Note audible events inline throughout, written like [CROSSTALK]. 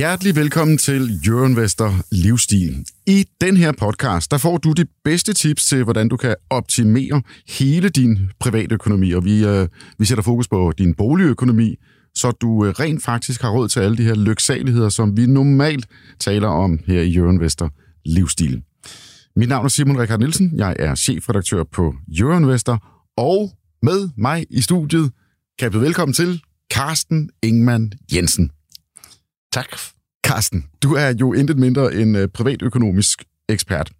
Hjertelig velkommen til Jørgenvester Livsstil. I den her podcast, der får du de bedste tips til, hvordan du kan optimere hele din private økonomi, og vi, øh, vi sætter fokus på din boligøkonomi, så du øh, rent faktisk har råd til alle de her lyksaligheder, som vi normalt taler om her i Jørgenvester Livsstil. Mit navn er Simon Rikard Nielsen, jeg er chefredaktør på Jørgenvester. Og med mig i studiet kan jeg byde velkommen til Carsten Ingman Jensen. Tak. Carsten, du er jo intet mindre end uh, privatøkonomisk ekspert.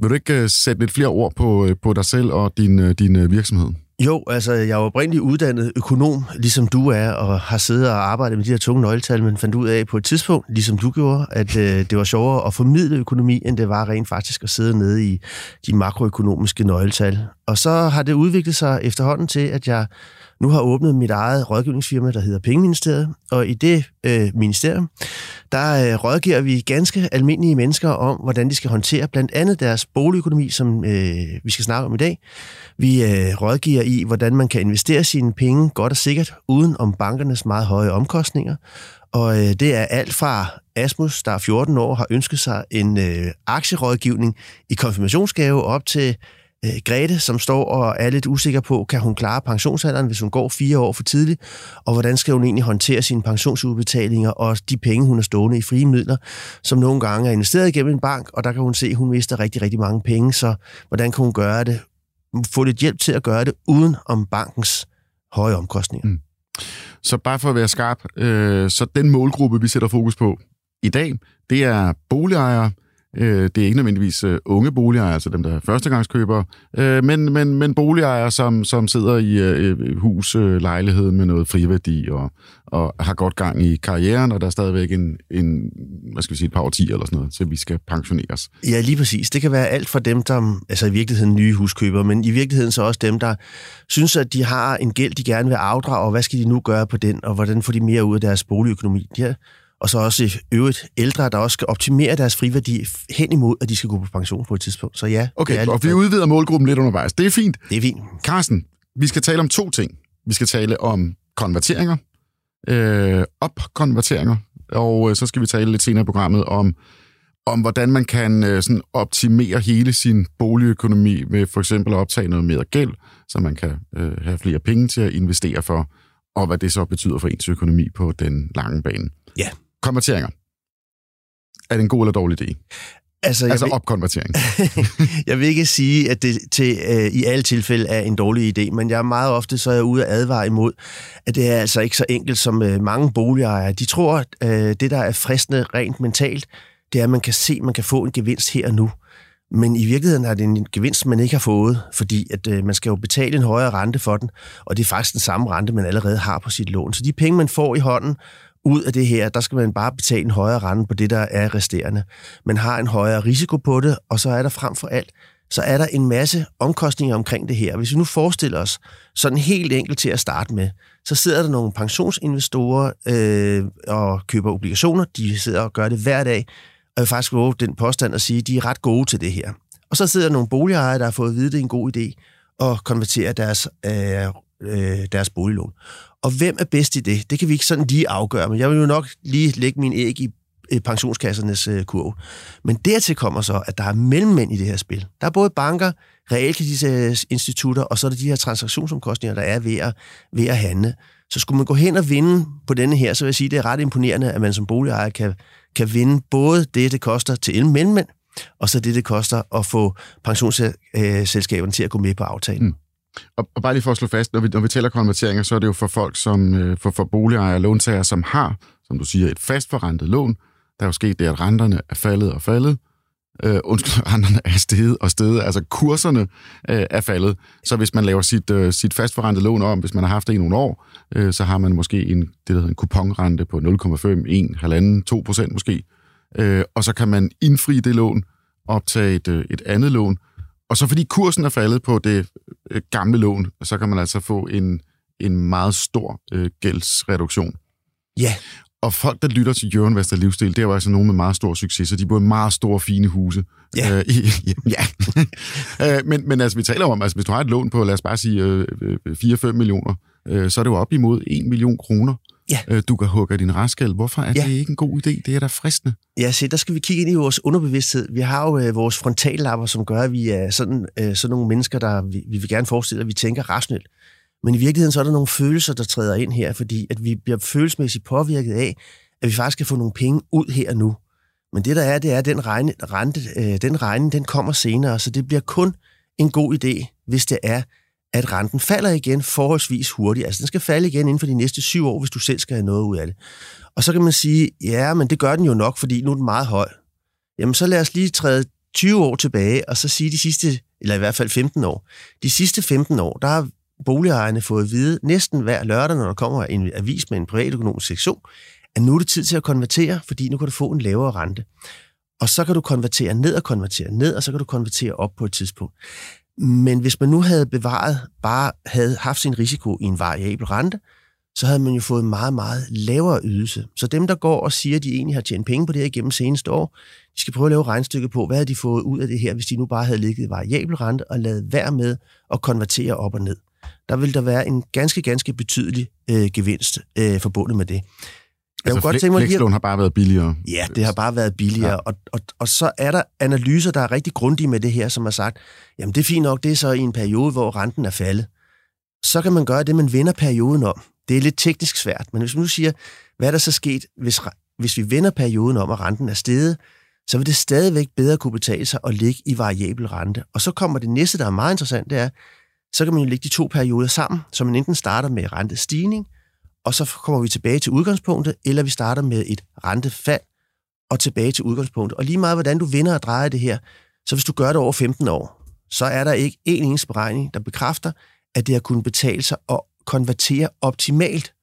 Vil du ikke uh, sætte lidt flere ord på, uh, på dig selv og din, din virksomhed? Jo, altså jeg er oprindeligt uddannet økonom, ligesom du er, og har siddet og arbejdet med de her tunge nøgletal, men fandt ud af på et tidspunkt, ligesom du gjorde, at øh, det var sjovere at formidle økonomi, end det var rent faktisk at sidde nede i de makroøkonomiske nøgletal. Og så har det udviklet sig efterhånden til, at jeg nu har åbnet mit eget rådgivningsfirma, der hedder Pengeministeriet, og i det øh, ministerium, der øh, rådgiver vi ganske almindelige mennesker om, hvordan de skal håndtere blandt andet deres boligøkonomi, som øh, vi skal snakke om i dag. Vi øh, rådgiver i, hvordan man kan investere sine penge godt og sikkert, uden om bankernes meget høje omkostninger. Og øh, det er alt fra Asmus, der er 14 år, har ønsket sig en øh, aktierådgivning i konfirmationsgave, op til øh, Grete, som står og er lidt usikker på, kan hun klare pensionsalderen, hvis hun går fire år for tidligt, og hvordan skal hun egentlig håndtere sine pensionsudbetalinger og de penge, hun har stående i frie midler, som nogle gange er investeret igennem en bank, og der kan hun se, at hun mister rigtig, rigtig mange penge, så hvordan kan hun gøre det, få lidt hjælp til at gøre det, uden om bankens høje omkostninger. Mm. Så bare for at være skarp, øh, så den målgruppe, vi sætter fokus på i dag, det er boligejere, Øh, det er ikke nødvendigvis øh, unge boligejere, altså dem, der er førstegangskøbere, øh, men, men, men boligejere, som, som sidder i øh, hus, øh, lejlighed med noget friværdi og, og har godt gang i karrieren, og der er stadigvæk en, en hvad skal vi sige, et par årtier eller sådan noget, til vi skal pensioneres. Ja, lige præcis. Det kan være alt for dem, der altså i virkeligheden nye huskøbere, men i virkeligheden så også dem, der synes, at de har en gæld, de gerne vil afdrage, og hvad skal de nu gøre på den, og hvordan får de mere ud af deres boligøkonomi? De og så også i øvrigt ældre, der også skal optimere deres friværdi hen imod, at de skal gå på pension på et tidspunkt. Så ja. Okay, og vi udvider målgruppen lidt undervejs. Det er fint. Det er fint. Carsten, vi skal tale om to ting. Vi skal tale om konverteringer, øh, opkonverteringer, og øh, så skal vi tale lidt senere i programmet om, om hvordan man kan øh, sådan optimere hele sin boligøkonomi ved for eksempel at optage noget mere gæld, så man kan øh, have flere penge til at investere for, og hvad det så betyder for ens økonomi på den lange bane. Ja. Konverteringer. Er det en god eller dårlig idé? Altså, altså vil, opkonvertering. [LAUGHS] jeg vil ikke sige, at det til, øh, i alle tilfælde er en dårlig idé, men jeg er meget ofte så er jeg ude at advare imod, at det er altså ikke så enkelt som øh, mange boligejere. De tror, at øh, det, der er fristende rent mentalt, det er, at man kan se, at man kan få en gevinst her og nu. Men i virkeligheden er det en gevinst, man ikke har fået, fordi at øh, man skal jo betale en højere rente for den, og det er faktisk den samme rente, man allerede har på sit lån. Så de penge, man får i hånden, ud af det her, der skal man bare betale en højere rente på det, der er resterende. Man har en højere risiko på det, og så er der frem for alt, så er der en masse omkostninger omkring det her. Hvis vi nu forestiller os sådan helt enkelt til at starte med, så sidder der nogle pensionsinvestorer øh, og køber obligationer. De sidder og gør det hver dag. Og jeg vil faktisk våge den påstand at sige, at de er ret gode til det her. Og så sidder der nogle boligejere, der har fået at vide, at det er en god idé at konvertere deres, øh, øh, deres boliglån. Og hvem er bedst i det? Det kan vi ikke sådan lige afgøre, men jeg vil jo nok lige lægge min æg i pensionskassernes øh, kurve. Men dertil kommer så, at der er mellemmænd i det her spil. Der er både banker, realkreditinstitutter, og så er der de her transaktionsomkostninger, der er ved at, ved at handle. Så skulle man gå hen og vinde på denne her, så vil jeg sige, at det er ret imponerende, at man som boligejer kan, kan vinde både det, det koster til mellemmænd, og så det, det koster at få pensionsselskaberne til at gå med på aftalen. Mm. Og, og bare lige for at slå fast, når vi, når vi tæller konverteringer, så er det jo for folk, som øh, for, for boligejere og låntagere, som har, som du siger, et fastforrentet lån. Der er jo sket det, at renterne er faldet og faldet. øh, undskyld, [LAUGHS] renterne er steget og steget, altså kurserne øh, er faldet. Så hvis man laver sit, øh, sit fastforrentet lån om, hvis man har haft det i nogle år, øh, så har man måske en, det der hedder en kuponrente på 0,5, 1, 1,5, 2 procent måske. Øh, og så kan man indfri det lån, optage et, øh, et andet lån, og så fordi kursen er faldet på det øh, gamle lån, så kan man altså få en, en meget stor øh, gældsreduktion. Ja. Og folk, der lytter til Jørgen Vester Livsstil, det er jo altså nogen med meget stor succes, så de bor i meget store, fine huse. Ja. Øh, i, ja. [LAUGHS] øh, men, men altså, vi taler om, altså, hvis du har et lån på, lad os bare sige, øh, 4-5 millioner, øh, så er det jo op imod 1 million kroner, Ja. øh, du kan hugge din raskal. Hvorfor er Ja. det ikke en god idé? Det er da fristende. Ja, se, der skal vi kigge ind i vores underbevidsthed. Vi har jo øh, vores frontallapper, som gør, at vi er sådan, øh, sådan nogle mennesker, der vi, vi vil gerne forestille, at vi tænker rationelt. Men i virkeligheden så er der nogle følelser, der træder ind her, fordi at vi bliver følelsesmæssigt påvirket af, at vi faktisk kan få nogle penge ud her og nu. Men det der er, det er, at den, regne, rente, øh, den regning, den kommer senere, så det bliver kun en god idé, hvis det er, at renten falder igen forholdsvis hurtigt. Altså den skal falde igen inden for de næste syv år, hvis du selv skal have noget ud af det. Og så kan man sige, ja, men det gør den jo nok, fordi nu er den meget høj. Jamen så lad os lige træde 20 år tilbage, og så sige de sidste, eller i hvert fald 15 år. De sidste 15 år, der har boligejerne fået at vide næsten hver lørdag, når der kommer en avis med en privatøkonomisk sektion, at nu er det tid til at konvertere, fordi nu kan du få en lavere rente. Og så kan du konvertere ned og konvertere ned, og så kan du konvertere op på et tidspunkt. Men hvis man nu havde bevaret, bare havde haft sin risiko i en variabel rente, så havde man jo fået en meget, meget lavere ydelse. Så dem, der går og siger, at de egentlig har tjent penge på det her igennem seneste år, de skal prøve at lave regnstykke på, hvad havde de fået ud af det her, hvis de nu bare havde ligget i variabel rente og lavet være med at konvertere op og ned. Der vil der være en ganske, ganske betydelig øh, gevinst øh, forbundet med det. Jeg Altså, kunne godt tænke mig lige at- har bare været billigere. Ja, det har bare været billigere. Ja. Og, og, og så er der analyser, der er rigtig grundige med det her, som har sagt, jamen det er fint nok, det er så i en periode, hvor renten er faldet. Så kan man gøre det, man vender perioden om. Det er lidt teknisk svært, men hvis man nu siger, hvad er der så sket, hvis, hvis vi vender perioden om, og renten er steget, så vil det stadigvæk bedre kunne betale sig at ligge i variabel rente. Og så kommer det næste, der er meget interessant, det er, så kan man jo lægge de to perioder sammen, så man enten starter med rentestigning, og så kommer vi tilbage til udgangspunktet, eller vi starter med et rentefald og tilbage til udgangspunktet. Og lige meget, hvordan du vinder og drejer det her, så hvis du gør det over 15 år, så er der ikke en eneste beregning, der bekræfter, at det har kunnet betale sig at konvertere optimalt.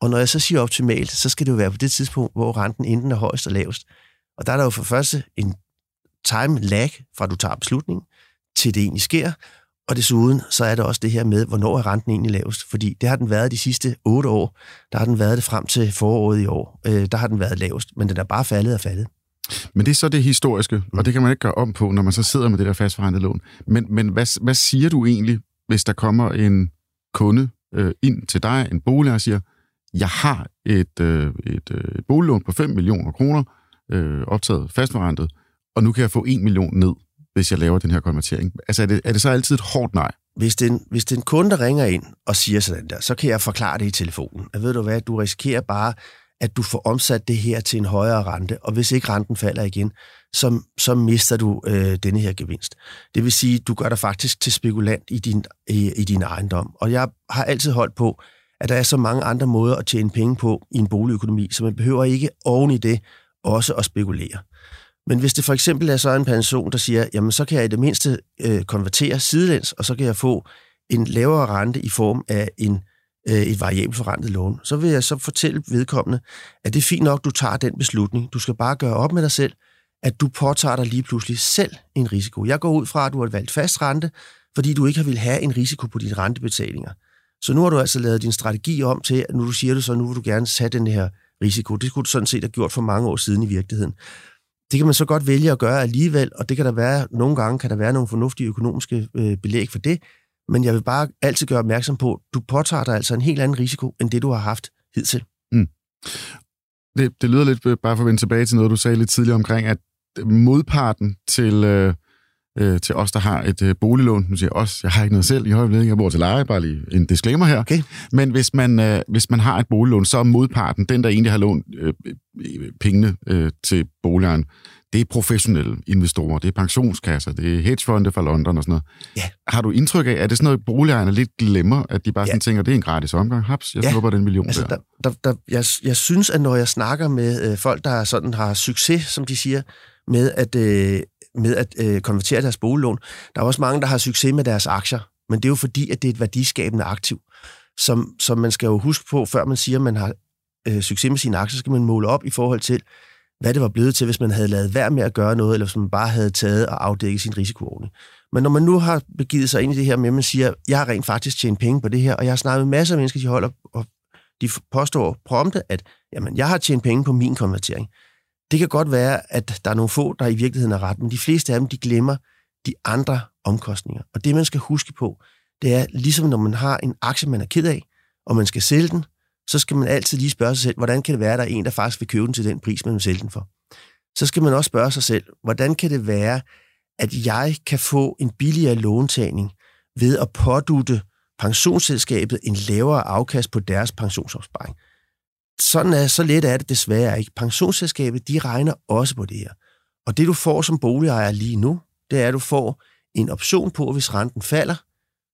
Og når jeg så siger optimalt, så skal det jo være på det tidspunkt, hvor renten enten er højst og lavest. Og der er der jo for første en time lag, fra du tager beslutningen, til det egentlig sker. Og desuden så er der også det her med, hvornår er renten egentlig lavest. Fordi det har den været de sidste otte år. Der har den været det frem til foråret i år. Øh, der har den været lavest, men den er bare faldet og faldet. Men det er så det historiske, og det kan man ikke gøre om på, når man så sidder med det der fastforrentet lån. Men, men hvad, hvad siger du egentlig, hvis der kommer en kunde øh, ind til dig, en bolig, og siger, jeg har et, øh, et, øh, et boliglån på 5 millioner kroner, øh, optaget fastforrentet, og nu kan jeg få 1 million ned, hvis jeg laver den her konvertering. Altså er det, er det så altid et hårdt nej? Hvis det, en, hvis det er en kunde, der ringer ind og siger sådan der, så kan jeg forklare det i telefonen. Jeg ved du hvad, du risikerer bare, at du får omsat det her til en højere rente, og hvis ikke renten falder igen, så, så mister du øh, denne her gevinst. Det vil sige, du gør dig faktisk til spekulant i din, i, i din ejendom. Og jeg har altid holdt på, at der er så mange andre måder at tjene penge på i en boligøkonomi, så man behøver ikke oven i det også at spekulere. Men hvis det for eksempel er så en pension, der siger, jamen så kan jeg i det mindste øh, konvertere sidelæns, og så kan jeg få en lavere rente i form af en, øh, et variabelt forrentet lån, så vil jeg så fortælle vedkommende, at det er fint nok, du tager den beslutning. Du skal bare gøre op med dig selv, at du påtager dig lige pludselig selv en risiko. Jeg går ud fra, at du har valgt fast rente, fordi du ikke har vil have en risiko på dine rentebetalinger. Så nu har du altså lavet din strategi om til, at nu du siger det så, nu vil du gerne tage den her risiko. Det skulle du sådan set have gjort for mange år siden i virkeligheden. Det kan man så godt vælge at gøre alligevel, og det kan der være, nogle gange kan der være nogle fornuftige økonomiske øh, belæg for det, men jeg vil bare altid gøre opmærksom på, at du påtager dig altså en helt anden risiko, end det du har haft hidtil. Mm. Det, det lyder lidt, øh, bare for at vende tilbage til noget, du sagde lidt tidligere omkring, at modparten til, øh, øh, til os, der har et øh, boliglån, nu siger jeg os, jeg har ikke noget selv i øjeblikket, jeg bor til leje, bare lige en disclaimer her. Okay. Men hvis man, øh, hvis man har et boliglån, så er modparten, den der egentlig har lånt øh, pengene øh, til boligejeren, det er professionelle investorer, det er pensionskasser, det er hedgefonde fra London og sådan noget. Ja. Har du indtryk af, at det er sådan noget, boligejerne lidt glemmer, at de bare Ja. sådan tænker, det er en gratis omgang, haps, jeg Ja. snupper den million Altså, der. der, der, der, jeg, jeg synes, at når jeg snakker med øh, folk, der sådan har succes, som de siger, med at, øh, med at øh, konvertere deres boliglån. Der er også mange, der har succes med deres aktier, men det er jo fordi, at det er et værdiskabende aktiv, som, som man skal jo huske på, før man siger, at man har øh, succes med sine aktier, skal man måle op i forhold til, hvad det var blevet til, hvis man havde lavet værd med at gøre noget, eller hvis man bare havde taget og afdækket sin risikoordning. Men når man nu har begivet sig ind i det her med, at man siger, jeg har rent faktisk tjent penge på det her, og jeg har snakket med masser af mennesker, de holder, og de påstår prompte, at jamen, jeg har tjent penge på min konvertering. Det kan godt være, at der er nogle få, der i virkeligheden er ret, men de fleste af dem, de glemmer de andre omkostninger. Og det, man skal huske på, det er, ligesom når man har en aktie, man er ked af, og man skal sælge den, så skal man altid lige spørge sig selv, hvordan kan det være, at der er en, der faktisk vil købe den til den pris, man vil sælge den for. Så skal man også spørge sig selv, hvordan kan det være, at jeg kan få en billigere låntagning ved at pådute pensionsselskabet en lavere afkast på deres pensionsopsparing. Sådan er, så let er det desværre ikke. Pensionsselskabet, de regner også på det her. Og det du får som boligejer lige nu, det er, at du får en option på, at hvis renten falder,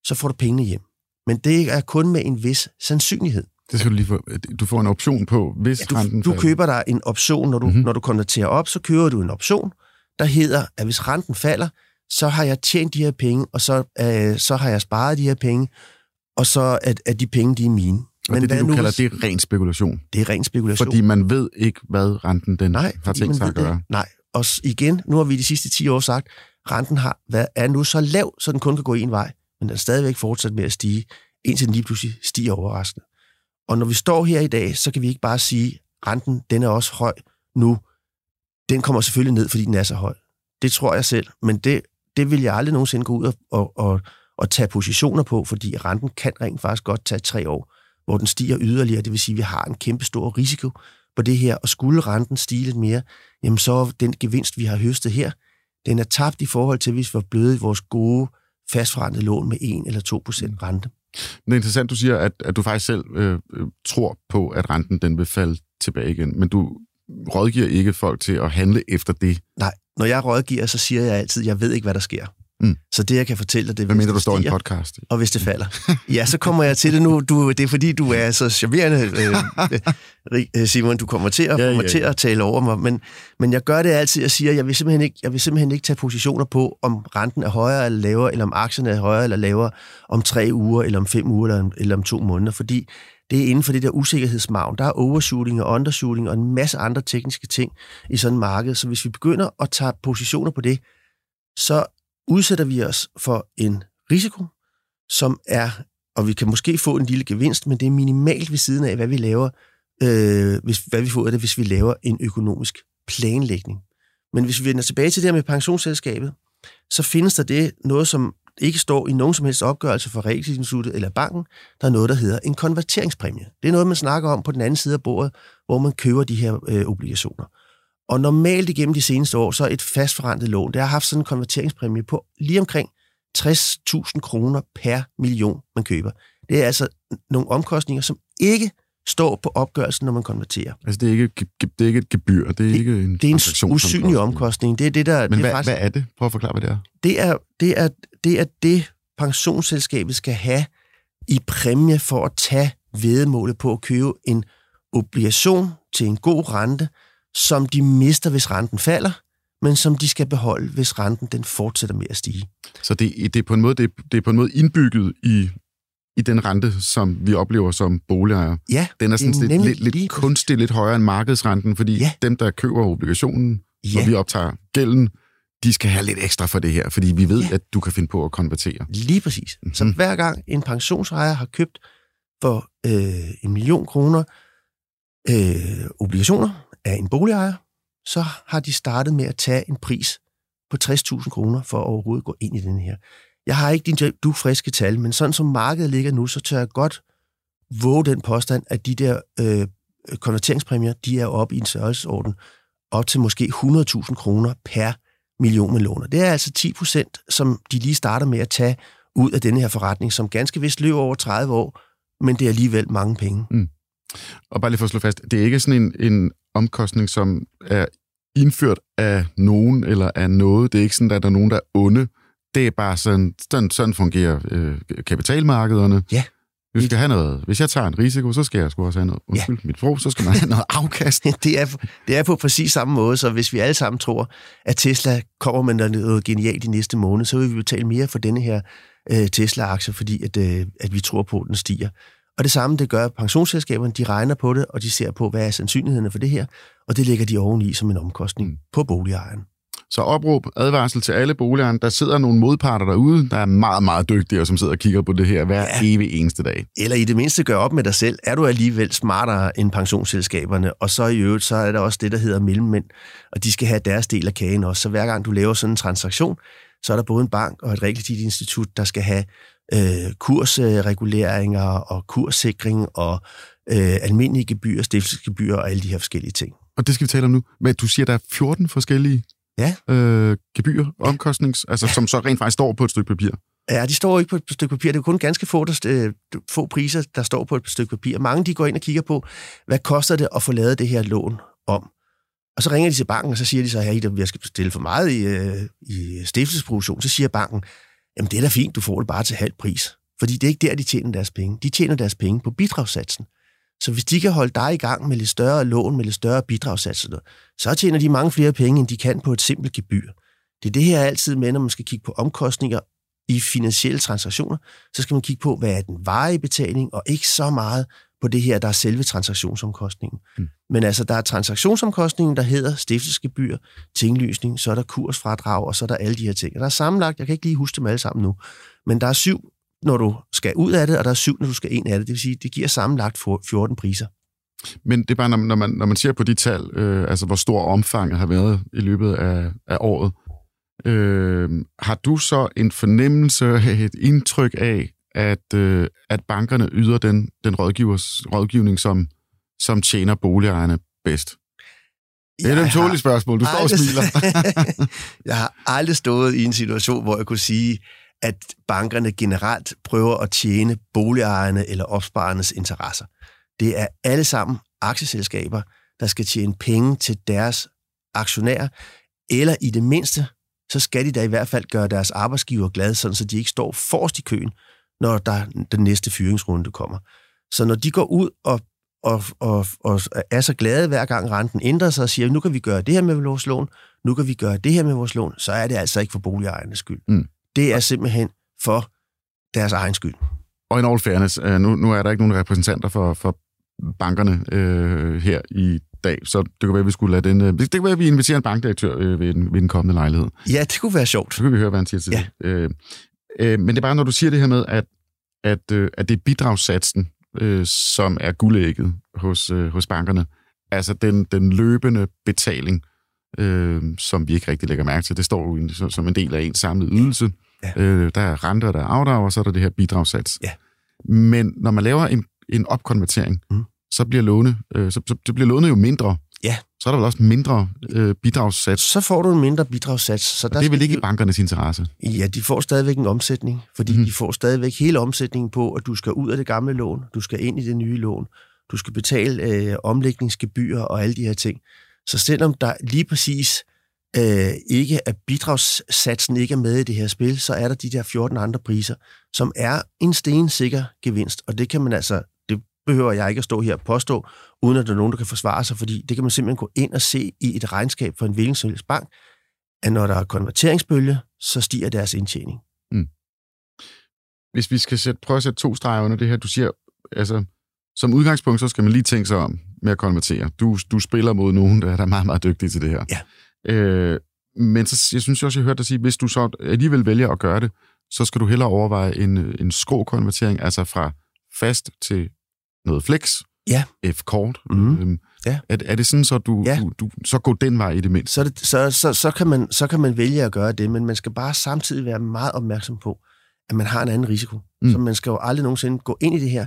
så får du pengene hjem. Men det er kun med en vis sandsynlighed. Det skal du lige få. Du får en option på, hvis ja, du, renten Du køber dig en option, når du, mm-hmm. når du konverterer op, så køber du en option, der hedder, at hvis renten falder, så har jeg tjent de her penge, og så, øh, så har jeg sparet de her penge, og så er, er de penge, de er mine. Men det er det, du nu, kalder, det er ren spekulation? Det er ren spekulation. Fordi man ved ikke, hvad renten den Nej, har tænkt sig at gøre. Det. Nej, og igen, nu har vi de sidste 10 år sagt, renten har, hvad, er nu så lav, så den kun kan gå en vej, men den er stadigvæk fortsat med at stige, indtil den lige pludselig stiger overraskende. Og når vi står her i dag, så kan vi ikke bare sige, renten den er også høj nu. Den kommer selvfølgelig ned, fordi den er så høj. Det tror jeg selv, men det, det vil jeg aldrig nogensinde gå ud og, og, og, og tage positioner på, fordi renten kan rent faktisk godt tage tre år, hvor den stiger yderligere. Det vil sige, at vi har en kæmpe stor risiko på det her, og skulle renten stige lidt mere, jamen så den gevinst, vi har høstet her, den er tabt i forhold til, hvis vi var blevet vores gode fastforrentede lån med 1 eller 2 procent rente. Det er interessant, du siger, at, at du faktisk selv øh, øh, tror på, at renten den vil falde tilbage igen, men du rådgiver ikke folk til at handle efter det. Nej, når jeg rådgiver, så siger jeg altid, at jeg ved ikke, hvad der sker. Mm. Så det, jeg kan fortælle dig, det er, Hvad mener du står i en podcast? Og hvis det falder. ja, så kommer jeg til det nu. Du, det er fordi, du er så charmerende, øh, [LAUGHS] øh Simon. Du kommer til at, ja, ja, ja. til at tale over mig. Men, men jeg gør det altid. Jeg siger, jeg vil, simpelthen ikke, jeg vil simpelthen ikke tage positioner på, om renten er højere eller lavere, eller om aktierne er højere eller lavere om tre uger, eller om fem uger, eller om, eller om to måneder. Fordi det er inden for det der usikkerhedsmagn. Der er overshooting og undershooting og en masse andre tekniske ting i sådan et marked. Så hvis vi begynder at tage positioner på det, så udsætter vi os for en risiko, som er, og vi kan måske få en lille gevinst, men det er minimalt ved siden af, hvad vi laver, øh, hvis, hvad vi får ud af det, hvis vi laver en økonomisk planlægning. Men hvis vi vender tilbage til det her med pensionsselskabet, så findes der det noget, som ikke står i nogen som helst opgørelse for Realkreditinstituttet eller banken. Der er noget, der hedder en konverteringspræmie. Det er noget, man snakker om på den anden side af bordet, hvor man køber de her øh, obligationer. Og normalt igennem de seneste år, så er et fastforrentet lån, det har haft sådan en konverteringspræmie på lige omkring 60.000 kroner per million, man køber. Det er altså nogle omkostninger, som ikke står på opgørelsen, når man konverterer. Altså det er ikke, det er ikke et gebyr, det er det, ikke en Det er en usynlig omkostning. Det er det, der... Men det er hvad, faktisk, hvad er det? Prøv at forklare, hvad det er. Det er det, er, det, er det pensionsselskabet skal have i præmie for at tage vedmålet på at købe en obligation til en god rente, som de mister, hvis renten falder, men som de skal beholde, hvis renten den fortsætter med at stige. Så det, det, er, på en måde, det, det er på en måde indbygget i, i den rente, som vi oplever som boligejere. Ja, den er sådan lidt, lidt, lidt kunstigt lidt højere end markedsrenten, fordi ja. dem, der køber obligationen, ja. og vi optager gælden, de skal have lidt ekstra for det her, fordi vi ved, ja. at du kan finde på at konvertere. Lige præcis. Mm-hmm. Så hver gang en pensionsejer har købt for øh, en million kroner øh, obligationer, af en boligejer, så har de startet med at tage en pris på 60.000 kroner for at overhovedet gå ind i den her. Jeg har ikke din du friske tal, men sådan som markedet ligger nu, så tør jeg godt våge den påstand, at de der øh, konverteringspræmier, de er oppe i en størrelsesorden op til måske 100.000 kroner per million med låner. Det er altså 10 procent, som de lige starter med at tage ud af denne her forretning, som ganske vist løber over 30 år, men det er alligevel mange penge. Mm. Og bare lige for at slå fast, det er ikke sådan en, en omkostning, som er indført af nogen eller af noget. Det er ikke sådan, at der er nogen, der er onde. Det er bare sådan, sådan, sådan fungerer øh, kapitalmarkederne. Ja. Vi skal have noget. Hvis jeg tager en risiko, så skal jeg sgu også have noget. Undskyld, ja. mit sprog, så skal man have noget afkast. [LAUGHS] det, er, det er på præcis samme måde, så hvis vi alle sammen tror, at Tesla kommer med noget genialt i næste måned, så vil vi betale mere for denne her øh, Tesla-aktie, fordi at, øh, at vi tror på, at den stiger. Og det samme, det gør pensionsselskaberne. De regner på det, og de ser på, hvad er sandsynlighederne for det her, og det lægger de oveni som en omkostning mm. på boligejeren. Så opråb, advarsel til alle boligejerne. Der sidder nogle modparter derude, der er meget, meget dygtige, og som sidder og kigger på det her hver ja. evig eneste dag. Eller i det mindste gør op med dig selv. Er du alligevel smartere end pensionsselskaberne? Og så i øvrigt, så er der også det, der hedder mellemmænd, og de skal have deres del af kagen også. Så hver gang du laver sådan en transaktion, så er der både en bank og et realkreditinstitut, der skal have øh, kursreguleringer og kurssikring og øh, almindelige gebyr, stiftelsesgebyr og alle de her forskellige ting. Og det skal vi tale om nu. Men du siger, der er 14 forskellige ja. øh, gebyr, omkostnings, altså, ja. som så rent faktisk står på et stykke papir. Ja, de står ikke på et stykke papir. Det er kun ganske få, der, øh, få priser, der står på et stykke papir. Mange de går ind og kigger på, hvad koster det at få lavet det her lån om? Og så ringer de til banken, og så siger de så, at jeg skal bestille for meget i, øh, i stiftelsesproduktion. Så siger banken, jamen det er da fint, du får det bare til halv pris. Fordi det er ikke der, de tjener deres penge. De tjener deres penge på bidragssatsen. Så hvis de kan holde dig i gang med lidt større lån, med lidt større bidragssatser, så tjener de mange flere penge, end de kan på et simpelt gebyr. Det er det her altid med, når man skal kigge på omkostninger i finansielle transaktioner, så skal man kigge på, hvad er den varige betaling, og ikke så meget på det her, der er selve transaktionsomkostningen. Mm. Men altså, der er transaktionsomkostningen, der hedder stiftelsesgebyr, tinglysning, så er der kursfradrag, og så er der alle de her ting. Og der er sammenlagt, jeg kan ikke lige huske dem alle sammen nu, men der er syv, når du skal ud af det, og der er syv, når du skal ind af det. Det vil sige, det giver sammenlagt 14 priser. Men det er bare, når man, når man ser på de tal, øh, altså hvor stor omfanget har været i løbet af, af året, øh, har du så en fornemmelse, [LAUGHS] et indtryk af, at, øh, at bankerne yder den, den rådgivers, rådgivning, som, som tjener boligejerne bedst? Det er et tåligt spørgsmål. Du står og smiler. [LAUGHS] jeg har aldrig stået i en situation, hvor jeg kunne sige, at bankerne generelt prøver at tjene boligejerne eller opsparernes interesser. Det er alle sammen aktieselskaber, der skal tjene penge til deres aktionærer, eller i det mindste, så skal de da i hvert fald gøre deres arbejdsgiver glade, sådan så de ikke står forrest i køen, når der den næste fyringsrunde kommer. Så når de går ud og, og, og, og er så glade hver gang renten ændrer sig og siger, nu kan vi gøre det her med vores lån, nu kan vi gøre det her med vores lån, så er det altså ikke for boligejernes skyld. Mm. Det er simpelthen for deres egen skyld. Og in all fairness, øh, nu, nu er der ikke nogen repræsentanter for, for bankerne øh, her i dag, så det kan være, at vi skulle lade den... Øh, det kan være, at vi inviterer en bankdirektør øh, ved, den, ved den kommende lejlighed. Ja, det kunne være sjovt. Så kan vi høre, hvad han siger til ja. det. Øh, øh, men det er bare, når du siger det her med, at, at, øh, at det er bidragssatsen, øh, som er guldægget hos, øh, hos bankerne. Altså den, den løbende betaling, øh, som vi ikke rigtig lægger mærke til. Det står jo som en del af en samlet ydelse. Ja. Øh, der er renter, der er afdrag, og så er der det her bidragssats. Ja. Men når man laver en, en opkonvertering, mm. så bliver låne, øh, så, så det bliver lånet jo mindre. Så er der vel også mindre øh, bidragssats. Så får du en mindre bidragssats. Så der det er vel ikke i bankernes interesse? Ja, de får stadigvæk en omsætning, fordi mm. de får stadigvæk hele omsætningen på, at du skal ud af det gamle lån, du skal ind i det nye lån, du skal betale øh, omlægningsgebyr og alle de her ting. Så selvom der lige præcis øh, ikke at bidragssatsen ikke er med i det her spil, så er der de der 14 andre priser, som er en stensikker gevinst, og det kan man altså, behøver jeg ikke at stå her og påstå, uden at der er nogen, der kan forsvare sig, fordi det kan man simpelthen gå ind og se i et regnskab for en hvilken bank, at når der er konverteringsbølge, så stiger deres indtjening. Mm. Hvis vi skal sætte, prøve at sætte to streger under det her, du siger, altså, som udgangspunkt, så skal man lige tænke sig om med at konvertere. Du, du spiller mod nogen, der er meget, meget dygtige til det her. Ja. Øh, men så, jeg synes også, jeg hørte dig sige, hvis du så alligevel vælger at gøre det, så skal du hellere overveje en, en skrå-konvertering, altså fra fast til noget flex, ja. F-kort. Mm. Øhm, ja. er, er det sådan, så du, ja. du, du så går den vej i det mindste? Så, det, så, så, så, kan man, så kan man vælge at gøre det, men man skal bare samtidig være meget opmærksom på, at man har en anden risiko. Mm. Så man skal jo aldrig nogensinde gå ind i det her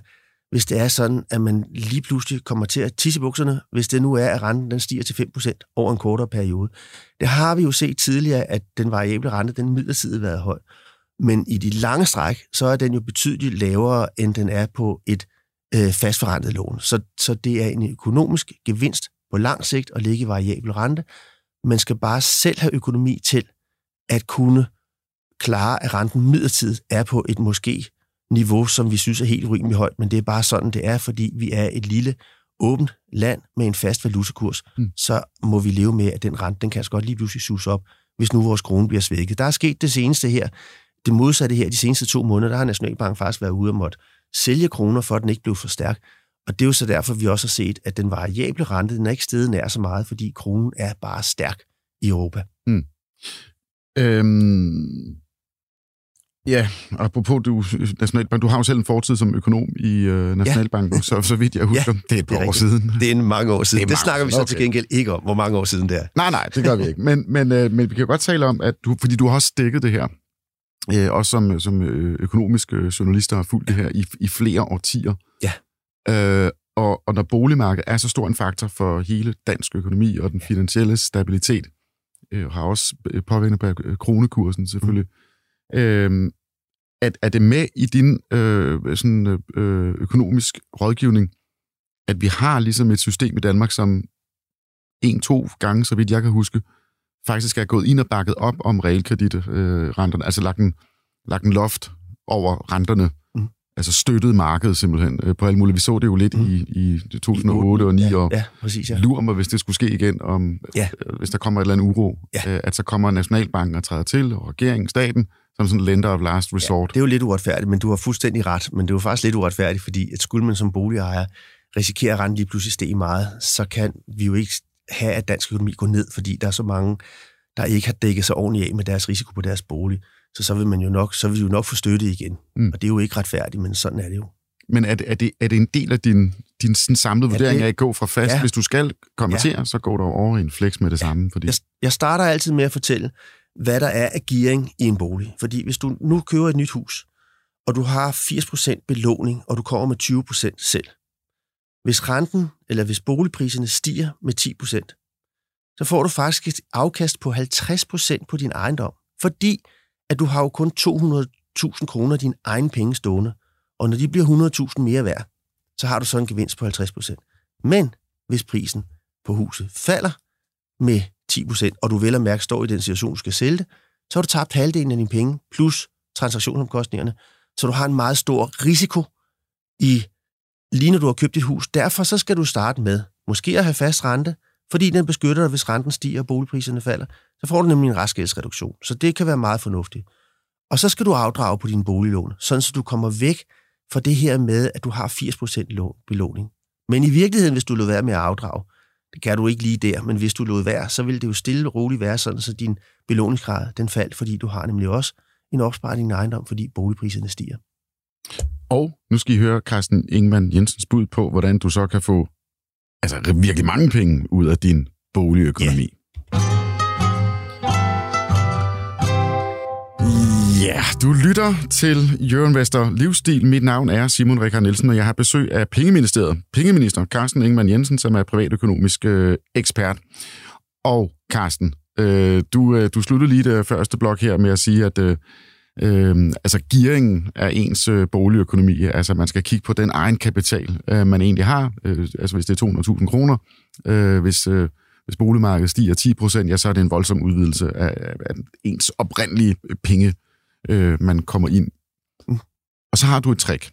hvis det er sådan, at man lige pludselig kommer til at tisse bukserne, hvis det nu er, at renten den stiger til 5% over en kortere periode. Det har vi jo set tidligere, at den variable rente, den midlertidigt været høj. Men i de lange stræk, så er den jo betydeligt lavere, end den er på et øh, fastforrentet lån. Så, så det er en økonomisk gevinst på lang sigt at ligge i variabel rente. Man skal bare selv have økonomi til at kunne klare, at renten midlertidigt er på et måske niveau, som vi synes er helt urimeligt højt, men det er bare sådan, det er, fordi vi er et lille, åbent land med en fast valutakurs, mm. så må vi leve med, at den rente, den kan altså godt lige pludselig sus op, hvis nu vores krone bliver svækket. Der er sket det seneste her, det modsatte her, de seneste to måneder, der har Nationalbanken faktisk været ude og måtte sælge kroner, for at den ikke blev for stærk. Og det er jo så derfor, vi også har set, at den variable rente, den er ikke steget nær så meget, fordi kronen er bare stærk i Europa. Mm. Øhm, ja, apropos du, Nationalbank, du har jo selv en fortid som økonom i øh, Nationalbanken, ja. så, så vidt jeg husker, ja, det er et par år siden. Det er en mange år siden. Det, det snakker vi så okay. til gengæld ikke om, hvor mange år siden det er. Nej, nej, det gør vi ikke. Men, men, øh, men vi kan godt tale om, at du, fordi du har også dækket det her, øh, også som, som øh, økonomiske journalister har fulgt det her i, i flere årtier. Ja. Øh, og, og når boligmarkedet er så stor en faktor for hele dansk økonomi og den finansielle stabilitet, øh, har også øh, påvirkning på øh, kronekursen selvfølgelig, mm. øh, at, er det med i din øh, sådan, øh, økonomisk rådgivning, at vi har ligesom et system i Danmark, som en-to gange, så vidt jeg kan huske, faktisk er gået ind og bakket op om realkreditrenterne, altså lagt en, lagt en loft over renterne, mm. altså støttet markedet simpelthen øh, på alle mulige. Vi så det jo lidt mm. i, i 2008 og 2009, ja, og ja, præcis, ja. lurer mig, hvis det skulle ske igen, om, ja. øh, hvis der kommer et eller andet uro, ja. øh, at så kommer Nationalbanken og træder til, og regeringen, staten, som sådan en lender of last resort. Ja, det er jo lidt uretfærdigt, men du har fuldstændig ret, men det er jo faktisk lidt uretfærdigt, fordi at skulle man som boligejer risikere at rente lige pludselig stige meget, så kan vi jo ikke have, at dansk økonomi går ned, fordi der er så mange, der ikke har dækket sig ordentligt af med deres risiko på deres bolig. Så så vil man jo nok, så vil jo nok få støtte igen. Mm. Og det er jo ikke retfærdigt, men sådan er det jo. Men er det, er det, er det en del af din, din sådan samlede vurdering af at gå fra fast? Ja. Hvis du skal konvertere, ja. så går du over i en flex med det ja. samme. Fordi... Jeg, jeg starter altid med at fortælle, hvad der er af gearing i en bolig. Fordi hvis du nu køber et nyt hus, og du har 80% belåning, og du kommer med 20% selv. Hvis renten, eller hvis boligpriserne stiger med 10%, så får du faktisk et afkast på 50% på din ejendom. Fordi at du har jo kun 200.000 kroner af dine egne penge stående. Og når de bliver 100.000 mere værd, så har du så en gevinst på 50%. Men hvis prisen på huset falder med 10%, og du vel at mærke står i den situation, du skal sælge det, så har du tabt halvdelen af dine penge, plus transaktionsomkostningerne. Så du har en meget stor risiko i lige når du har købt dit hus. Derfor så skal du starte med måske at have fast rente, fordi den beskytter dig, hvis renten stiger og boligpriserne falder. Så får du nemlig en restgældsreduktion. Så det kan være meget fornuftigt. Og så skal du afdrage på din boliglån, sådan så du kommer væk fra det her med, at du har 80% belåning. Men i virkeligheden, hvis du lod være med at afdrage, det kan du ikke lige der, men hvis du lod være, så vil det jo stille og roligt være sådan, så din belåningsgrad den faldt, fordi du har nemlig også en opsparing i din ejendom, fordi boligpriserne stiger. Og nu skal I høre Carsten Ingemann Jensens bud på, hvordan du så kan få altså, virkelig mange penge ud af din boligøkonomi. Ja. Ja, du lytter til Jørgen Vester Livsstil. Mit navn er Simon Rikard Nielsen, og jeg har besøg af Pengeministeriet. Pengeminister Carsten Ingemann Jensen, som er privatøkonomisk øh, ekspert. Og Carsten, øh, du, øh, du sluttede lige det første blok her med at sige, at øh, øh, altså gearingen af ens øh, boligøkonomi, altså man skal kigge på den egen kapital, øh, man egentlig har, øh, altså hvis det er 200.000 kroner, øh, hvis, øh, hvis boligmarkedet stiger 10 procent, ja, så er det en voldsom udvidelse af, af ens oprindelige penge, øh, man kommer ind. Mm. Og så har du et trick.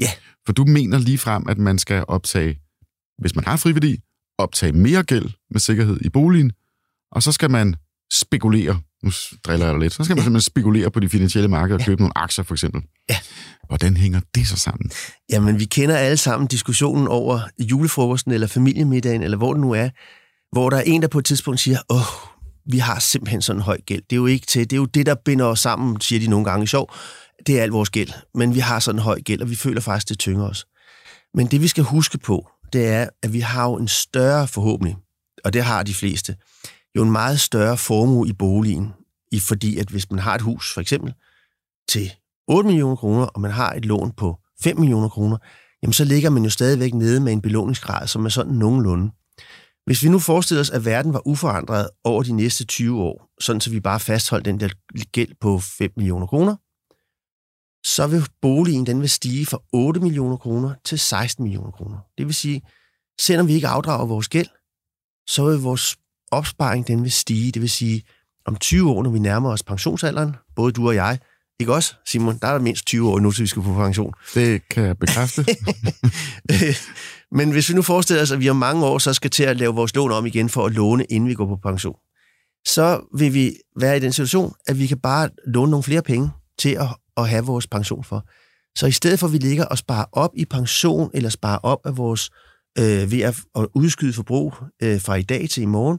Ja. Yeah. For du mener lige frem, at man skal optage, hvis man har friværdi, optage mere gæld med sikkerhed i boligen, og så skal man spekulere nu driller jeg lidt, så skal man ja. simpelthen spekulere på de finansielle markeder og ja. købe nogle aktier for eksempel. Ja. Hvordan hænger det så sammen? Jamen, vi kender alle sammen diskussionen over julefrokosten eller familiemiddagen, eller hvor det nu er, hvor der er en, der på et tidspunkt siger, åh, vi har simpelthen sådan en høj gæld. Det er jo ikke til, det er jo det, der binder os sammen, siger de nogle gange i sjov. Det er al vores gæld, men vi har sådan en høj gæld, og vi føler faktisk, det tynger os. Men det, vi skal huske på, det er, at vi har jo en større forhåbning, og det har de fleste, jo en meget større formue i boligen, i fordi at hvis man har et hus for eksempel til 8 millioner kroner, og man har et lån på 5 millioner kroner, jamen så ligger man jo stadigvæk nede med en belåningsgrad, som er sådan nogenlunde. Hvis vi nu forestiller os, at verden var uforandret over de næste 20 år, sådan så vi bare fastholdt den der gæld på 5 millioner kroner, så vil boligen den vil stige fra 8 millioner kroner til 16 millioner kroner. Det vil sige, selvom vi ikke afdrager vores gæld, så vil vores opsparing den vil stige. Det vil sige, om 20 år, når vi nærmer os pensionsalderen, både du og jeg Ikke også, Simon? Der er mindst 20 år nu, til vi skal på pension. Det kan jeg bekræfte. [LAUGHS] Men hvis vi nu forestiller os, at vi om mange år så skal til at lave vores lån om igen for at låne, inden vi går på pension, så vil vi være i den situation, at vi kan bare låne nogle flere penge til at, at have vores pension for. Så i stedet for, at vi ligger og sparer op i pension, eller sparer op af vores øh, ved at, at udskyde forbrug øh, fra i dag til i morgen,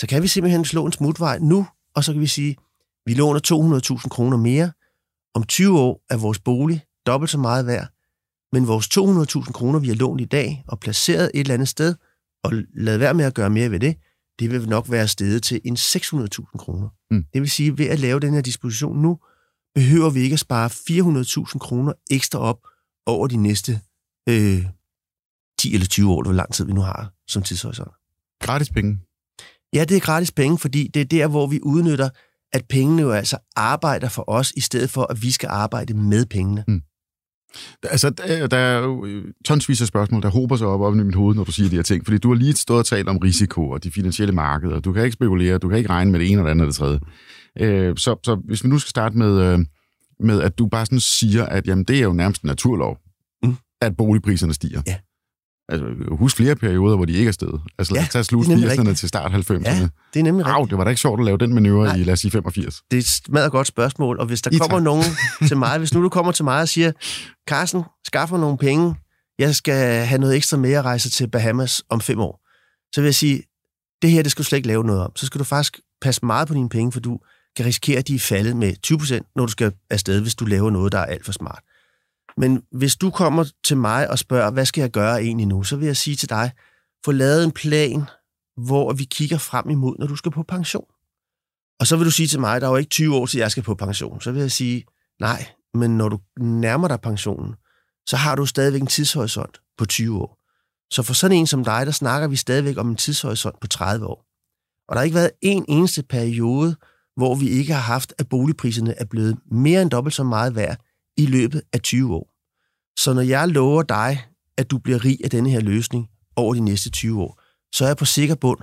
så kan vi simpelthen slå en smutvej nu, og så kan vi sige, vi låner 200.000 kroner mere. Om 20 år er vores bolig dobbelt så meget værd, men vores 200.000 kroner, vi har lånt i dag og placeret et eller andet sted, og lavet være med at gøre mere ved det, det vil nok være stedet til en 600.000 kroner. Mm. Det vil sige, at ved at lave den her disposition nu, behøver vi ikke at spare 400.000 kroner ekstra op over de næste øh, 10 eller 20 år, hvor lang tid vi nu har som tidshorisont. Gratis penge. Ja, det er gratis penge, fordi det er der, hvor vi udnytter, at pengene jo altså arbejder for os, i stedet for, at vi skal arbejde med pengene. Mm. Altså, der der er jo øh, tonsvis af spørgsmål, der hober sig op op i mit hoved, når du siger de her ting. Fordi du har lige stået og talt om risiko og de finansielle markeder. Du kan ikke spekulere, du kan ikke regne med det ene eller andet eller det tredje. Øh, så, så hvis vi nu skal starte med, øh, med, at du bare sådan siger, at jamen, det er jo nærmest en naturlov, Mm. at boligpriserne stiger. Ja. Altså, husk flere perioder, hvor de ikke er stedet. Altså, Ja, ja, tag slut det er nemlig 80'erne rigtigt. til start 90'erne. Ja, det er nemlig Au, det var da ikke sjovt at lave den manøvre Nej. i, lad os sige, 85. Det er et smadret godt spørgsmål, og hvis der I kommer tak. nogen [LAUGHS] til mig, hvis nu du kommer til mig og siger, Carsten, skaff mig nogle penge, jeg skal have noget ekstra med at rejse til Bahamas om fem år, så vil jeg sige, det her, det skal du slet ikke lave noget om. Så skal du faktisk passe meget på dine penge, for du kan risikere, at de er faldet med 20%, når du skal afsted, hvis du laver noget, der er alt for smart. Men hvis du kommer til mig og spørger, hvad skal jeg gøre egentlig nu, så vil jeg sige til dig, få lavet en plan, hvor vi kigger frem imod, når du skal på pension. Og så vil du sige til mig, der er jo ikke 20 år til, jeg skal på pension. Så vil jeg sige, nej, men når du nærmer dig pensionen, så har du stadigvæk en tidshorisont på 20 år. Så for sådan en som dig, der snakker vi stadigvæk om en tidshorisont på 30 år. Og der har ikke været en eneste periode, hvor vi ikke har haft, at boligpriserne er blevet mere end dobbelt så meget værd i løbet af 20 år. Så når jeg lover dig, at du bliver rig af denne her løsning over de næste 20 år, så er jeg på sikker bund,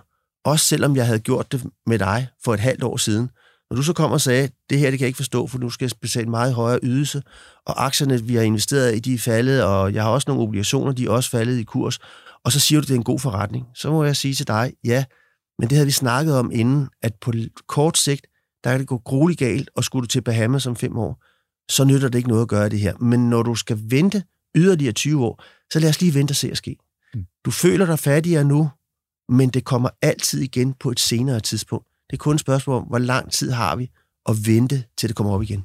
også selvom jeg havde gjort det med dig for et halvt år siden. Når du så kommer og sagde, det her det kan jeg ikke forstå, for nu skal jeg betale en meget højere ydelse, og aktierne, vi har investeret i, de er faldet, og jeg har også nogle obligationer, de er også faldet i kurs, og så siger du, det er en god forretning. Så må jeg sige til dig, ja, men det havde vi snakket om inden, at på kort sigt, der kan det gå grueligt galt, og skulle du til Bahamas om fem år, så nytter det ikke noget at gøre det her. Men når du skal vente yderligere 20 år, så lad os lige vente og se at ske. Mm. Du føler dig fattigere nu, men det kommer altid igen på et senere tidspunkt. Det er kun et spørgsmål om, hvor lang tid har vi at vente, til det kommer op igen.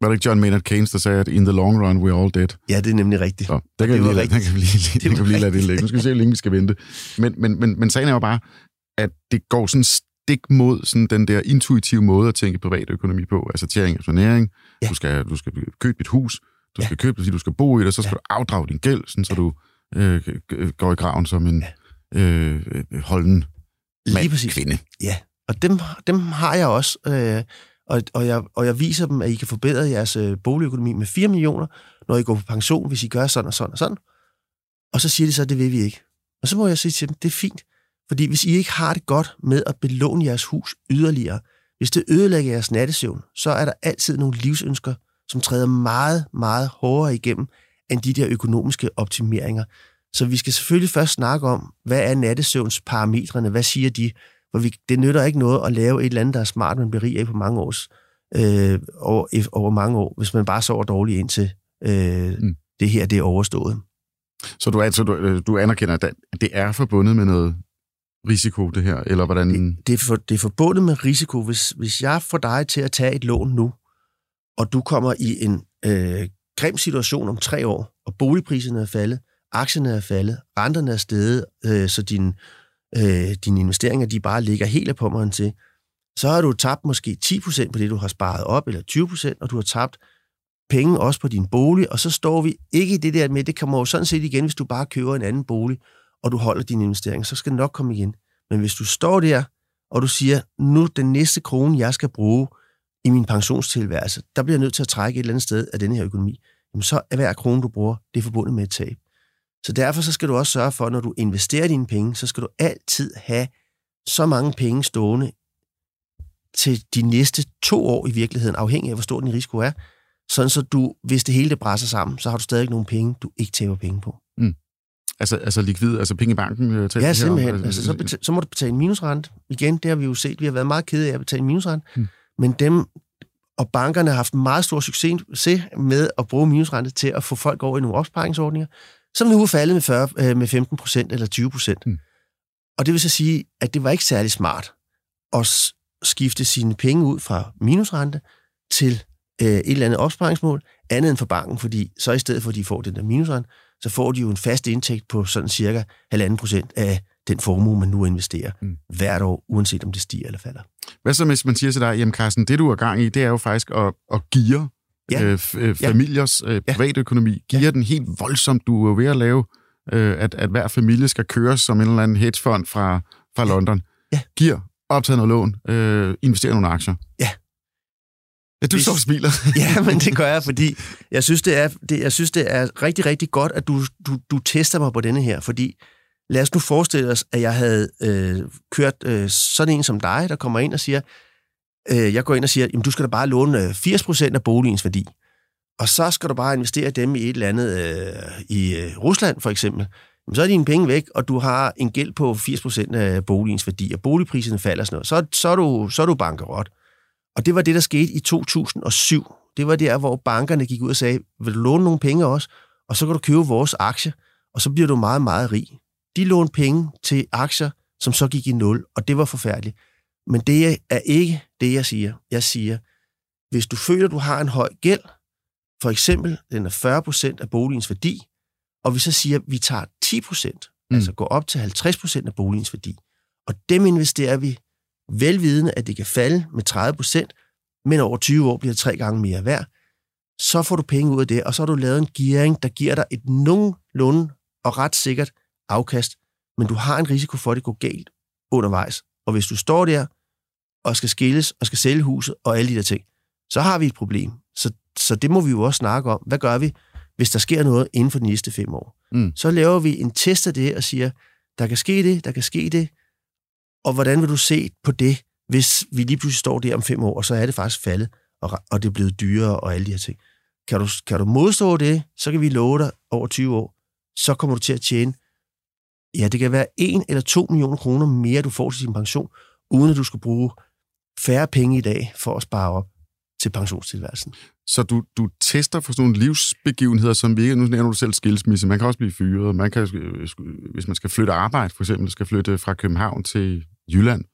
Var det ikke John Maynard Keynes, der sagde, at in the long run, we're all dead? Ja, det er nemlig rigtigt. Så, der kan det vi lige, lade- der rigtigt. kan vi lige, var kan vi lige lade det rigtigt. ligge. Nu skal vi se, hvor længe vi skal vente. Men, men, men, men sagen er jo bare, at det går sådan stik mod sådan den der intuitive måde at tænke privatøkonomi på. Altså tjering og sanering. Ja. Du, skal, du skal købe et hus. Du Ja. skal købe det, du skal bo i det. Så skal Ja. du afdrage din gæld, sådan, så du øh, går i graven som en øh, øh, holden Lige mand, præcis. kvinde. Ja, og dem, dem har jeg også, øh, og, og, jeg, og jeg viser dem, at I kan forbedre jeres øh, boligøkonomi med 4 millioner, når I går på pension, hvis I gør sådan og sådan og sådan. Og så siger de så, at det vil vi ikke. Og så må jeg sige til dem, det er fint, fordi hvis I ikke har det godt med at belåne jeres hus yderligere, hvis det ødelægger jeres nattesøvn, så er der altid nogle livsønsker, som træder meget, meget hårdere igennem end de der økonomiske optimeringer. Så vi skal selvfølgelig først snakke om, hvad er nattesøvns parametrene, hvad siger de, for vi, det nytter ikke noget at lave et eller andet, der er smart, man bliver rig af på mange års, øh, over, over mange år, hvis man bare sover dårligt indtil øh, Mm. mm. det her det er overstået. Så du, altså, du, øh, du anerkender, at det er forbundet med noget risiko, det her? Eller hvordan... Det, det, er for, det er forbundet med risiko. Hvis, hvis jeg får dig til at tage et lån nu, og du kommer i en øh, grim situation om tre år, og boligpriserne er faldet, aktierne er faldet, renterne er steget, øh, så din, øh, dine investeringer de bare ligger helt af pommeren til, så har du tabt måske 10% på det, du har sparet op, eller 20%, og du har tabt penge også på din bolig, og så står vi ikke i det der med, det kommer jo sådan set igen, hvis du bare køber en anden bolig, og du holder dine investeringer, så skal det nok komme igen. Men hvis du står der, og du siger, nu den næste krone, jeg skal bruge i min pensionstilværelse, der bliver jeg nødt til at trække et eller andet sted af den her økonomi, jamen så er hver krone, du bruger, det er forbundet med et tab. Så derfor så skal du også sørge for, når du investerer dine penge, så skal du altid have så mange penge stående til de næste to år i virkeligheden, afhængig af, hvor stor din risiko er, sådan så du, hvis det hele det brænder sammen, så har du stadig nogle penge, du ikke taber penge på. Altså, altså likvid, altså penge i banken? Øh, ja, simpelthen. Her. Altså, så, betal, så må du betale minusrente. Igen, det har vi jo set. Vi har været meget kede af at betale minusrente. Mm. Men dem, og bankerne har haft meget stor succes med at bruge minusrente til at få folk over i nogle opsparingsordninger, som nu er faldet med, 40, øh, med 15 procent eller 20 procent. Mm. Og det vil så sige, at det var ikke særlig smart at skifte sine penge ud fra minusrente til øh, et eller andet opsparingsmål, andet end for banken, fordi så i stedet for, at de får den der minusrente, så får de jo en fast indtægt på sådan cirka 1,5 procent af den formue, man nu investerer mm. hvert år, uanset om det stiger eller falder. Hvad så, hvis man siger til dig, jamen Carsten, det du er gang i, det er jo faktisk at, at give ja. øh, øh, familiers øh, privatøkonomi, give ja. den helt voldsomt. Du er ved at lave, øh, at, at hver familie skal køres som en eller anden hedgefond fra, fra London. Ja. Giver, optager noget lån, øh, investerer nogle aktier. Ja. Ja, du så smiler. [LAUGHS] ja, men det gør jeg, [LAUGHS] fordi jeg synes, det er, det, jeg synes, det er rigtig, rigtig godt, at du, du, du tester mig på denne her, fordi lad os nu forestille os, at jeg havde øh, kørt øh, sådan en som dig, der kommer ind og siger, øh, jeg går ind og siger, jamen du skal da bare låne 80% øh, af boligens værdi, og så skal du bare investere dem i et eller andet, øh, i øh, Rusland for eksempel, jamen, så er dine penge væk, og du har en gæld på 80% af boligens værdi, og boligpriserne falder og sådan noget, så, så, er, du, så er du bankerot. Og det var det, der skete i 2007. Det var der, hvor bankerne gik ud og sagde, vil du låne nogle penge også, og så kan du købe vores aktie, og så bliver du meget, meget rig. De lånte penge til aktier, som så gik i nul, og det var forfærdeligt. Men det er ikke det, jeg siger. Jeg siger, hvis du føler, du har en høj gæld, for eksempel, den er 40 procent af boligens værdi, og vi så siger, at vi tager 10 procent, mm. altså går op til 50 procent af boligens værdi, og dem investerer vi velvidende, at det kan falde med 30 procent, men over 20 år bliver det tre gange mere værd, så får du penge ud af det, og så har du lavet en gearing, der giver dig et nogenlunde og ret sikkert afkast, men du har en risiko for, at det går galt undervejs. Og hvis du står der og skal skilles og skal sælge huset og alle de der ting, så har vi et problem. Så, så det må vi jo også snakke om. Hvad gør vi, hvis der sker noget inden for de næste fem år? Mm. Så laver vi en test af det og siger, der kan ske det, der kan ske det, og hvordan vil du se på det, hvis vi lige pludselig står der om fem år, og så er det faktisk faldet, og, og det er blevet dyrere og alle de her ting. Kan du, kan du modstå det, så kan vi love dig over 20 år, så kommer du til at tjene, ja, det kan være 1 eller 2 millioner kroner mere, du får til din pension, uden at du skal bruge færre penge i dag for at spare op til pensionstilværelsen. Så du, du tester for sådan nogle livsbegivenheder, som vi ikke... Nu nævner du selv skilsmisse. Man kan også blive fyret. Man kan, øh, hvis man skal flytte arbejde, for eksempel, skal flytte fra København til Jylland,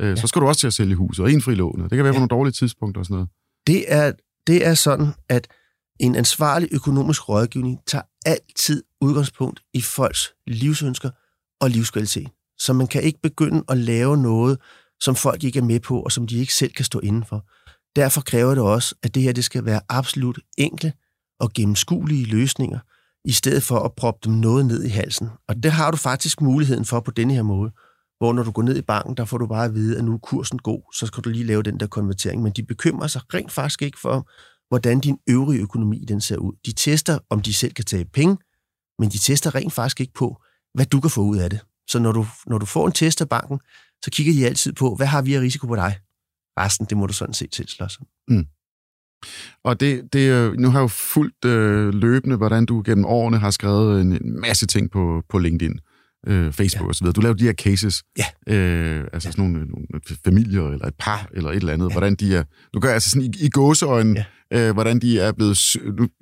øh, ja. så skal du også til at sælge huset og indfri lånet. Det kan være ja. på nogle dårlige tidspunkter og sådan noget. Det er, det er sådan, at en ansvarlig økonomisk rådgivning tager altid udgangspunkt i folks livsønsker og livskvalitet. Så man kan ikke begynde at lave noget, som folk ikke er med på, og som de ikke selv kan stå indenfor. Derfor kræver det også, at det her det skal være absolut enkle og gennemskuelige løsninger, i stedet for at proppe dem noget ned i halsen. Og det har du faktisk muligheden for på denne her måde hvor når du går ned i banken, der får du bare at vide, at nu er kursen god, så skal du lige lave den der konvertering. Men de bekymrer sig rent faktisk ikke for, hvordan din øvrige økonomi den ser ud. De tester, om de selv kan tage penge, men de tester rent faktisk ikke på, hvad du kan få ud af det. Så når du, når du får en test af banken, så kigger de altid på, hvad har vi af risiko på dig? Resten, det må du sådan set selv slås mm. Og det, det, nu har jeg jo fulgt øh, løbende, hvordan du gennem årene har skrevet en masse ting på, på LinkedIn øh, Facebook ja. osv. Du laver de her cases, ja. øh, altså ja. sådan nogle, nogle familier eller et par eller et eller andet, ja. hvordan de er, du gør altså sådan i, i gåseøjne, ja. øh, hvordan de er blevet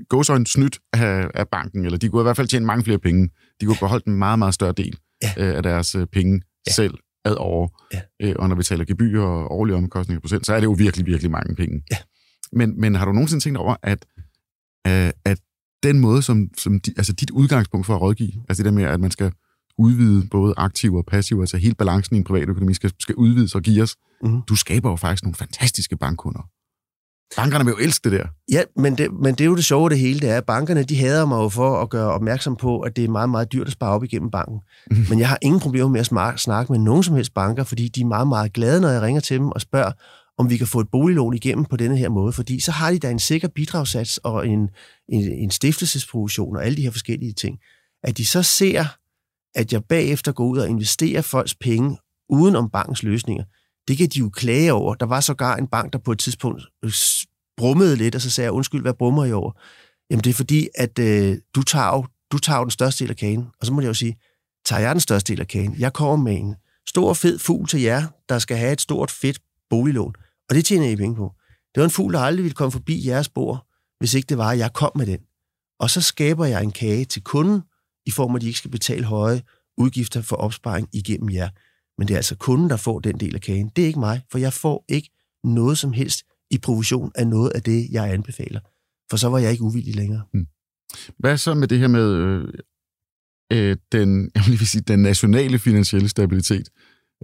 gåseøjne snydt af, af banken, eller de kunne i hvert fald tjene mange flere penge. De kunne beholde en meget, meget større del ja. øh, af deres øh, penge ja. selv ad over. Ja. Øh, og når vi taler gebyr og årlige omkostninger procent, så er det jo virkelig, virkelig mange penge. Ja. Men, men har du nogensinde tænkt over, at, øh, at den måde, som, som de, altså dit udgangspunkt for at rådgive, altså det der med, at man skal udvide både aktive og passive, altså hele balancen i en privat økonomi skal, skal udvides og gives. Mm-hmm. Du skaber jo faktisk nogle fantastiske bankkunder. Bankerne vil jo elske det der. Ja, men det, men det er jo det sjove det hele, det er, at bankerne de hader mig jo for at gøre opmærksom på, at det er meget, meget dyrt at spare op igennem banken. Mm. Men jeg har ingen problemer med at snakke med nogen som helst banker, fordi de er meget, meget glade, når jeg ringer til dem og spørger, om vi kan få et boliglån igennem på denne her måde, fordi så har de da en sikker bidragssats og en, en, en stiftelsesprovision og alle de her forskellige ting. At de så ser at jeg bagefter går ud og investerer folks penge uden om bankens løsninger, Det kan de jo klage over. Der var sågar en bank, der på et tidspunkt øh, brummede lidt, og så sagde jeg, undskyld, hvad brummer I over? Jamen det er fordi, at øh, du, tager jo, du tager jo den største del af kagen. Og så må jeg jo sige, tager jeg den største del af kagen? Jeg kommer med en stor fed fugl til jer, der skal have et stort fedt boliglån. Og det tjener I penge på. Det var en fugl, der aldrig ville komme forbi jeres bord, hvis ikke det var, at jeg kom med den. Og så skaber jeg en kage til kunden, i form af, at de ikke skal betale høje udgifter for opsparing igennem jer. Men det er altså kunden, der får den del af kagen. Det er ikke mig, for jeg får ikke noget som helst i provision af noget af det, jeg anbefaler. For så var jeg ikke uvillig længere. Hmm. Hvad så med det her med øh, øh, den, jeg vil lige sige, den nationale finansielle stabilitet?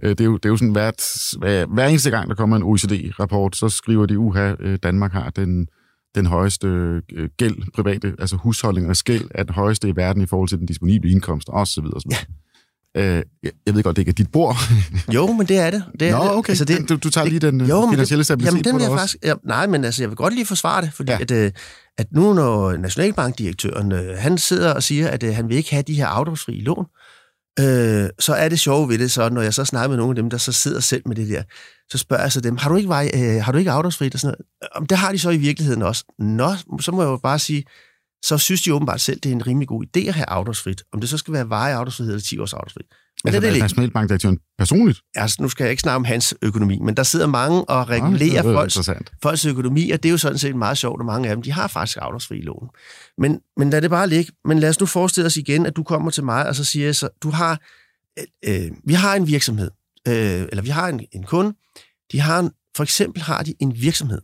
Øh, det, er jo, det er jo sådan, hvert, hver, hver eneste gang, der kommer en OECD-rapport, så skriver de, uha, øh, Danmark har den, den højeste øh, gæld, private, altså husholdningernes gæld, er den højeste i verden i forhold til den disponible indkomst, osv. osv. Ja. Øh, jeg ved godt, det ikke er dit bord. [LAUGHS] jo, men det er det. det er Nå, okay. Altså, det, du, du tager lige den jo, finansielle stabilitet jamen, den vil jeg faktisk, ja, Nej, men altså, jeg vil godt lige forsvare det, fordi ja. at, at nu når Nationalbankdirektøren, han sidder og siger, at han vil ikke have de her afdragsfrie lån, øh, Øh, så er det sjovt ved det, så når jeg så snakker med nogle af dem, der så sidder selv med det der, så spørger jeg så dem, har du ikke, vej, øh, har du ikke afdragsfrit? Og sådan noget? Det har de så i virkeligheden også. Nå, så må jeg jo bare sige, så synes de åbenbart selv, det er en rimelig god idé at have afdragsfrit. Om det så skal være veje afdragsfrihed eller 10 års afdragsfrit. Men altså, det er Nationalbankdirektøren personligt? Altså, nu skal jeg ikke snakke om hans økonomi, men der sidder mange og regulerer ah, folks, folks økonomi, og det er jo sådan set meget sjovt, at mange af dem, de har faktisk afdragsfri lån. Men, men lad det bare ligge. Men lad os nu forestille os igen, at du kommer til mig, og så siger jeg så, du har, øh, øh, vi har en virksomhed, øh, eller vi har en, en kunde, de har en, for eksempel har de en virksomhed,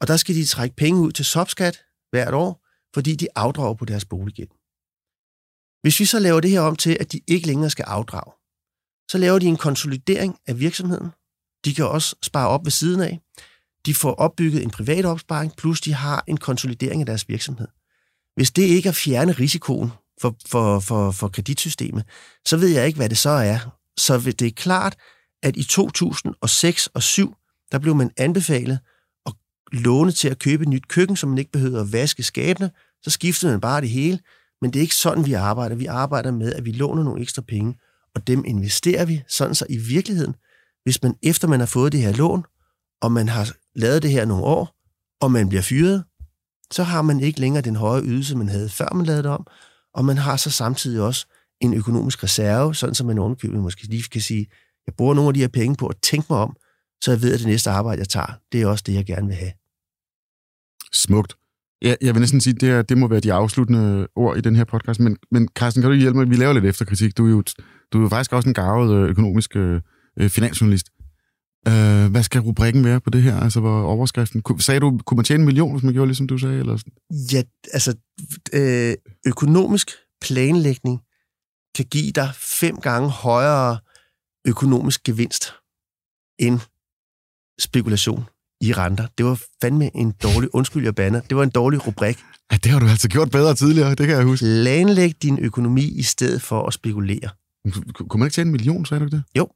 og der skal de trække penge ud til sopskat hvert år, fordi de afdrager på deres boliggæld. Hvis vi så laver det her om til, at de ikke længere skal afdrage, så laver de en konsolidering af virksomheden. De kan også spare op ved siden af. De får opbygget en privat opsparing, plus de har en konsolidering af deres virksomhed. Hvis det ikke er at fjerne risikoen for, for, for, for kreditsystemet, så ved jeg ikke, hvad det så er. Så det er klart, at i 2006 og 2007, der blev man anbefalet låne til at købe et nyt køkken, så man ikke behøver at vaske skabene. Så skiftede man bare det hele. Men det er ikke sådan, vi arbejder. Vi arbejder med, at vi låner nogle ekstra penge, og dem investerer vi, sådan så i virkeligheden, hvis man efter man har fået det her lån, og man har lavet det her nogle år, og man bliver fyret, så har man ikke længere den høje ydelse, man havde før man lavede det om, og man har så samtidig også en økonomisk reserve, sådan som man ovenkøbet måske lige kan sige, jeg bruger nogle af de her penge på at tænke mig om, så jeg ved, at det næste arbejde, jeg tager, det er også det, jeg gerne vil have. Smukt. Ja, jeg vil næsten sige, at det, er, det må være de afsluttende ord i den her podcast. Men, men Carsten, kan du hjælpe mig? Vi laver lidt efterkritik. Du er jo, du er jo faktisk også en gavet øh, økonomisk øh, øh, finansjournalist. Øh, hvad skal rubrikken være på det her? Altså, hvor overskriften? Sagde du, kunne man tjene en million, hvis man gjorde, ligesom du sagde? Eller sådan? Ja, altså, øh, økonomisk planlægning kan give dig fem gange højere økonomisk gevinst end spekulation i renter. Det var fandme en dårlig, undskyld jeg banner, det var en dårlig rubrik. Ja, det har du altså gjort bedre tidligere, det kan jeg huske. Planlæg din økonomi i stedet for at spekulere. Kunne man ikke tjene en million, sagde du det? Jo.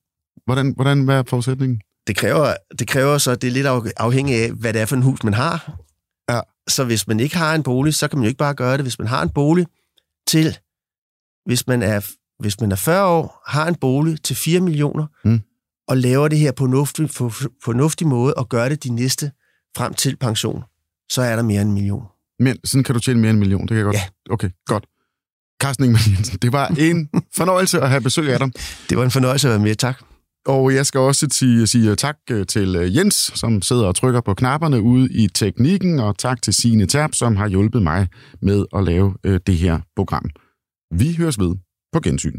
Hvordan, hvordan hvad er forudsætningen? Det kræver, det kræver så, det er lidt afhængigt af, hvad det er for en hus, man har. Ja. Så hvis man ikke har en bolig, så kan man jo ikke bare gøre det. Hvis man har en bolig til, hvis man er, hvis man er 40 år, har en bolig til 4 millioner, mm og laver det her på en på, fornuftig måde og gør det de næste frem til pension, så er der mere end en million. Men sådan kan du tjene mere end en million, det kan jeg godt. Ja. Okay, godt. Carsten Ingemann Jensen, det var en [LAUGHS] fornøjelse at have besøg af dig. Det var en fornøjelse at være med, tak. Og jeg skal også sige, sige tak øh, til øh, Jens, som sidder og trykker på knapperne ude i teknikken, og tak til Signe Terp, som har hjulpet mig med at lave øh, det her program. Vi høres ved på gensyn.